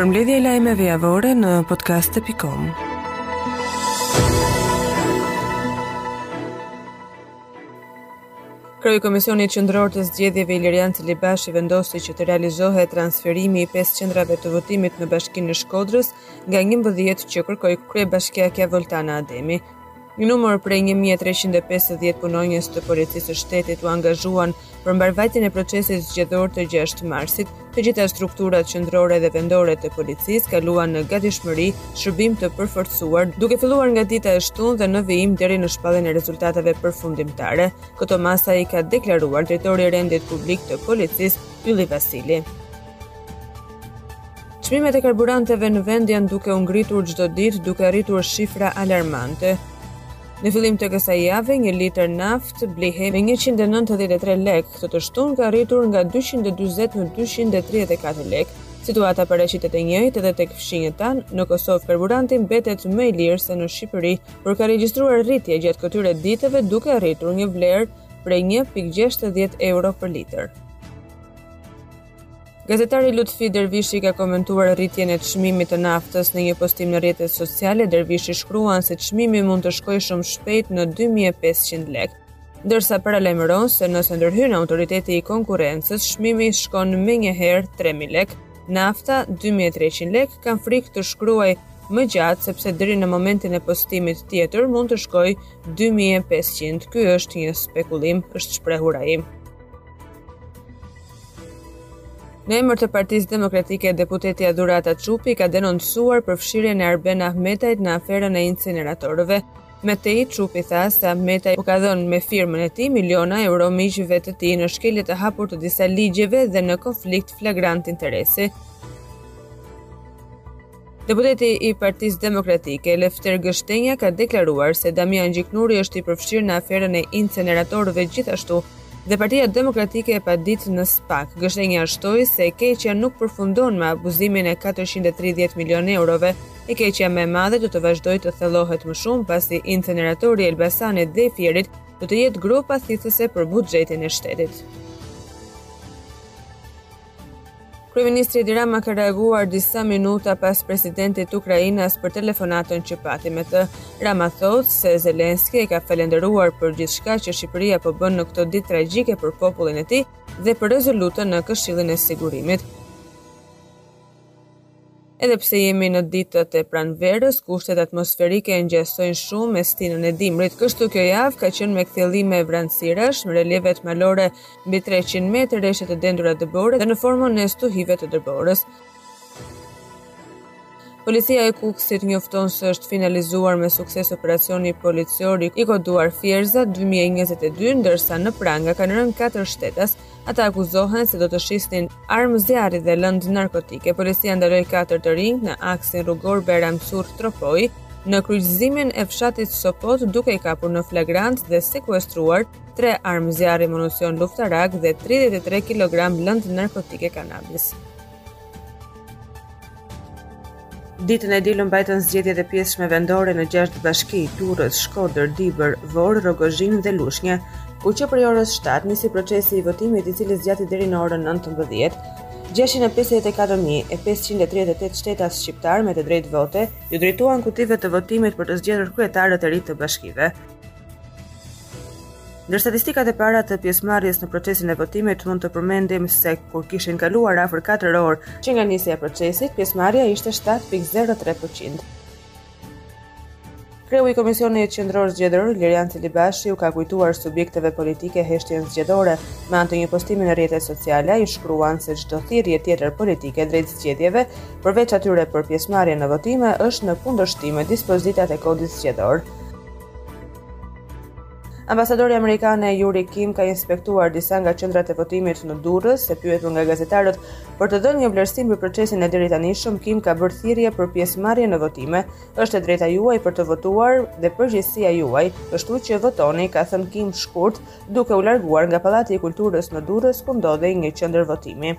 Përmbledhja e lajmeve javore në podcast.com Kreu i Komisionit Qendror të Zgjedhjeve Ilirjan Celibashi vendosi që të realizohet transferimi i pesë qendrave të votimit në Bashkinë e Shkodrës nga 11 që kërkoi kryebashkiakia Voltana Ademi. Një numër prej 1350 punonjësish të Policisë së Shtetit u angazhuan për mbarëvajtjen e procesit zgjedhor të 6 marsit. Të gjitha strukturat qendrore dhe vendore të policisë kaluan në gatishmëri shërbim të përforcuar, duke filluar nga dita e shtunë dhe në vijim deri në shpalljen e rezultateve përfundimtare. Këto masa i ka deklaruar drejtori i rendit publik të Policisë, Ylli Vasili. Çmimet e karburanteve në vend janë duke u ngritur çdo ditë, duke arritur shifra alarmante. Në fillim të kësaj jave, një litër naftë blihej me 193 lek, këtë të shtunë ka arritur nga 240 në 234 lek. Situata paraqitet e njëjtë edhe tek fqinjët tanë, në Kosovë karburanti mbetet më i lirë se në Shqipëri, por ka regjistruar rritje gjatë këtyre ditëve duke arritur një vlerë prej 1.60 euro për litër. Gazetari Lutfi Dervishi ka komentuar rritjen e çmimit të naftës në një postim në rrjetet sociale. Dervishi shkruan se çmimi mund të shkojë shumë shpejt në 2500 lekë, ndërsa paralajmëron se nëse ndërhyn autoriteti i konkurrencës, çmimi shkon menjëherë 3000 lekë. Nafta 2300 lekë kam frikë të shkruaj më gjatë sepse deri në momentin e postimit tjetër mund të shkojë 2500. Ky është një spekulim, është shprehur ai. Në emër të Partisë Demokratike, deputetja Dhurata Çupi ka denoncuar përfshirjen e Arben Ahmetajt në aferën e inceneratorëve. Më tej Çupi tha se Ahmetaj u ka dhënë me firmën e tij miliona euro miqve të tij në shkelje të hapur të disa ligjeve dhe në konflikt flagrant interesi. Deputeti i Partisë Demokratike, Lefter Gështenja, ka deklaruar se Damian Gjiknuri është i përfshirë në aferën e inceneratorëve gjithashtu dhe Partia Demokratike e padit në SPAK. Gështenja shtoi se e keqja nuk përfundon me abuzimin e 430 milion eurove, e keqja më e madhe do të vazhdojë të thellohet më shumë pasi inceneratori i Elbasanit dhe i Fierit do të jenë gropa thithëse për buxhetin e shtetit. Kryeministri Edi Rama ka reaguar disa minuta pas presidentit ukrainas për telefonatën që pati me të. Rama thotë se Zelenski e ka falënderuar për gjithçka që Shqipëria po bën në këto ditë tragjike për popullin e tij dhe për rezolutën në Këshillin e Sigurimit. Edhe pse jemi në ditët e pranverës, kushtet atmosferike ngjasojnë shumë me stinën e dimrit, kështu kjo javë ka qenë me kthjellime e vranësira, në relievet malore mbi 300 metër, reshje të dendura dëbore dhe në formën e stuhive të dëborës. Policia e Kukësit njofton se është finalizuar me sukses operacioni policior i koduar Fierza 2022, ndërsa në pranga kanë rënë katër shtetas. Ata akuzohen se do të shisnin armë zjarri dhe lëndë narkotike. Policia ndaloi katër të rinj në aksin rrugor Bajram Curri Tropojë në kryqëzimin e fshatit Sopot duke i kapur në flagrancë dhe sekuestruar tre armë zjarri, municion luftarak dhe 33 kg lëndë narkotike kanabis. Ditën e diel u mbajtën zgjedhjet e pjesshme vendore në 6 bashki, Durrës, Shkodër, Dibër, Vorë, Rrogozhinë dhe Lushnjë, ku që prej orës 7 nisi procesi i votimit i cili zgjati deri në orën 19. 654538 shtetas shqiptarë me të drejtë vote iu drejtuan kutive të votimit për të zgjedhur kryetarët e rinj të bashkive. Ndër statistikat e para të pjesëmarrjes në procesin e votimit mund të përmendim se kur kishin kaluar afër 4 orë që nga nisja e procesit, pjesëmarrja ishte 7.03%. Kreu i Komisionit Qendror Zgjedhor, Ilirjan Celibashi, u ka kujtuar subjekteve politike heshtjen zgjedhore. Me anë të një postimi në rrjetet sociale, ai shkruan se çdo thirrje tjetër politike drejt zgjedhjeve, përveç atyre për pjesëmarrje në votime, është në kundërshtim me dispozitat e Kodit Zgjedhor. Ambasadorja amerikane Yuri Kim ka inspektuar disa nga qendrat e votimit në Durrës, e pyetur nga gazetarët për të dhënë një vlerësim për procesin e deritanishëm, Kim ka bërë thirrje për pjesëmarrje në votime. Është e drejta juaj për të votuar dhe përgjegjësia juaj, kështu që votoni, ka thënë Kim shkurt, duke u larguar nga Pallati i Kulturës në Durrës ku ndodhej një qendër votimi.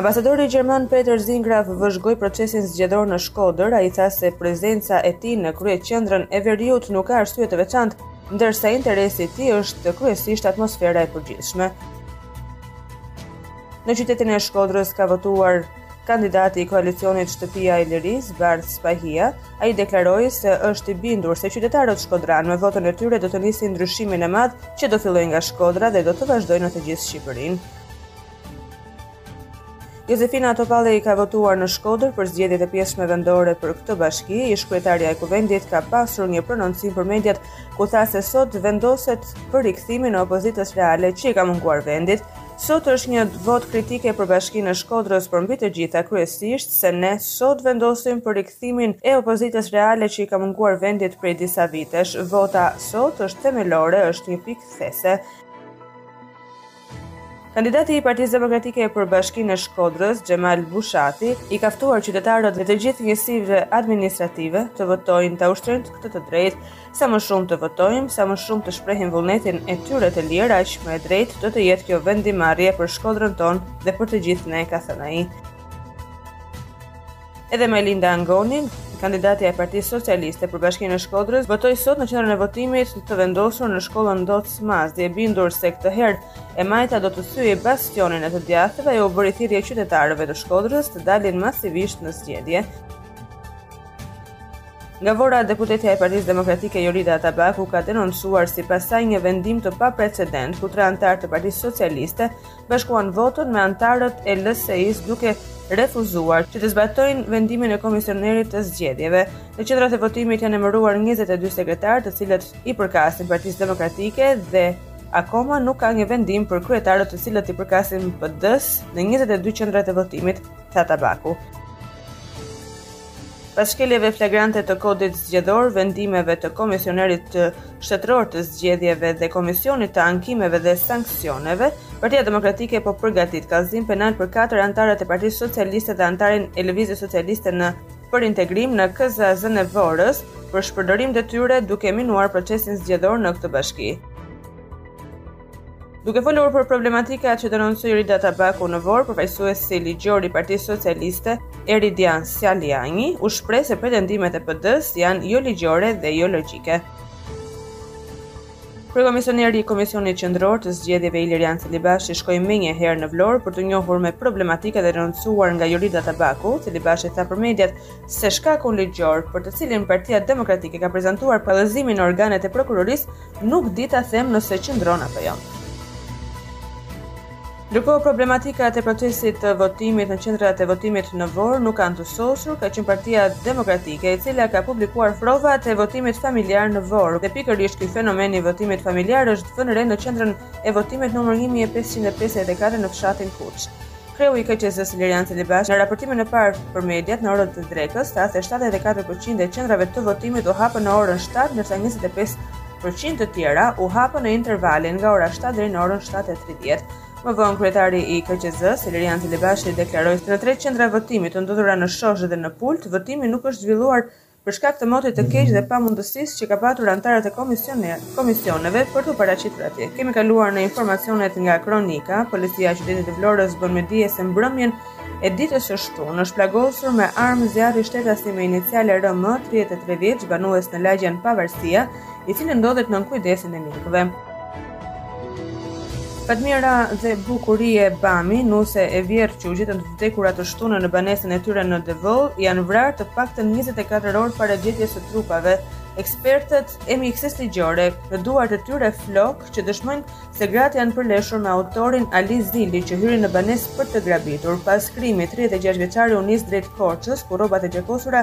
Ambasadori gjerman Peter Zingraf vëzhgoi procesin zgjedhor në Shkodër, ai tha se prezenca e tij në kryeqendrën e veriut nuk ka arsye të veçantë, ndërsa interesi i tij është kryesisht atmosfera e përgjithshme. Në qytetin e Shkodrës ka votuar kandidati i koalicionit Shtëpia e Lirisë, Bardh Spahia, ai deklaroi se është i bindur se qytetarët shkodranë me votën e tyre do të nisin ndryshimin e madh që do fillojë nga Shkodra dhe do të vazhdojë në të gjithë Shqipërinë. Jozefina Topalli ka votuar në Shkodër për zgjedhjet e pjesshme vendore për këtë bashki. Ish-kryetarja e Kuvendit ka pasur një prononcim për mediat ku tha se sot vendoset për rikthimin e opozitës reale që i ka munguar vendit. Sot është një votë kritike për bashkinë e Shkodrës por mbi të gjitha kryesisht se ne sot vendosim për rikthimin e opozitës reale që i ka munguar vendit prej disa vitesh. Vota sot është themelore, është një pikë kthese. Kandidati i Partisë Demokratike për Bashkinë e Shkodrës, Xhemal Bushati, i ka ftuar qytetarët dhe të gjithë njësive administrative të votojnë ta ushtrojnë këtë të drejtë. Sa më shumë të votojmë, sa më shumë të shprehim vullnetin e tyre të lirë, aq më e drejtë do të jetë kjo vendimmarrje për Shkodrën tonë dhe për të gjithë ne, ka thënë ai. Edhe Majlinda Angoni, kandidatja e Partisë Socialiste për Bashkinë e Shkodrës, votoi sot në qendrën e votimit të vendosur në shkollën Ndoc Mazi, e bindur se këtë herë e majta do të thyejë bastionin e të djathtëve ajo u bëri thirrje qytetarëve të Shkodrës të dalin masivisht në zgjedhje. Nga Vora, deputetja e Partisë Demokratike Jorida Tabaku ka denoncuar sipas saj një vendim të paprecedent, ku tre anëtarë të Partisë Socialiste bashkuan votën me anëtarët e LSI-së duke refuzuar që të zbatojnë vendimin e komisionerit të zgjedhjeve. Në qendrat e votimit janë emëruar 22 sekretarë, të cilët i përkasin Partisë Demokratike dhe akoma nuk ka një vendim për kryetarët të cilët i përkasin PD-s në 22 qendrat e votimit, tha Tabaku. Pas shkeljeve flagrante të Kodit Zgjedhor, vendimeve të Komisionerit Shtetëror të Zgjedhjeve dhe Komisionit të Ankimeve dhe Sanksioneve, Partia Demokratike po përgatit kallëzim penal për katër anëtarët e Partisë Socialiste dhe anëtarin e Lëvizjes Socialiste në për integrim në KZAZ-në e Vorës për shpërdorim detyre duke minuar procesin zgjedhor në këtë bashki. Duke folur për problematikat që denoncoi Jorida Tabaku në Vorë, përfaqësuesi ligjor i Partisë Socialiste, Eridian Salianji, u shpreh se pretendimet e PD-së janë joligjore dhe jologjike. Kryekomisioneri i Komisionit Qendror të Zgjedhjeve Ilirjan Celibashi shkoi menjëherë në Vlorë për t'u njohur me problematikën e denoncuar nga Jorida Tabaku. Celibashi tha për mediat se shkakun ligjor për të cilin Partia Demokratike ka prezantuar kallëzimin në organet e prokurorisë Nuk di ta them nëse qëndron apo jo. Ndërkohë problematikat e procesit të votimit në qendrat e votimit në Vorë nuk kanë të sosur, ka qenë Partia Demokratike, e cila ka publikuar provat e votimit familjar në Vorë. Dhe pikërisht ky fenomen i votimit familjar është vënë re në qendrën e votimit numër 1554 në fshatin Kuç. Kreu i KQZ-së Ilirjan Celibashi në raportimin e parë për mediat në orët e drekës tha se 74% e qendrave të votimit u hapën në orën 7 ndërsa 25% të tjera u hapën në intervalin nga ora 7 deri në orën 7:30. Më vonë kryetari i KQZ-së Ilirjan Celibashi deklaroi se në tre qendra votimi të ndodhura në Shosh dhe në Pult votimi nuk është zhvilluar për shkak të motit të keq dhe pamundësisë që ka patur anëtarët e komisionerë, komisioneve për t'u paraqitur atje. Kemi kaluar në informacionet nga Kronika, policia e qytetit të Vlorës bën me dije se mbrëmjen e ditës së shtunë është plagosur me armë zjarri shtetasi me iniciale RM 33 vjeç banues në lagjen Pavarësia, i cili ndodhet nën kujdesin e mjekëve. Fatmira dhe Bukurie Bami, nuse e vjehrrë që u gjetën të vdekura të shtunën në banesën e tyre në Devoll, janë vrarë të paktën 24 orë para gjetjes së trupave. Ekspertët e mjekësisë ligjore në duart e tyre flokë që dëshmojnë se gratë janë përleshur me autorin Ali Zili që hyri në banesë për të grabitur. Pas krimit, 36 vjeçari u nis drejt Korçës, ku rrobat e gjakosura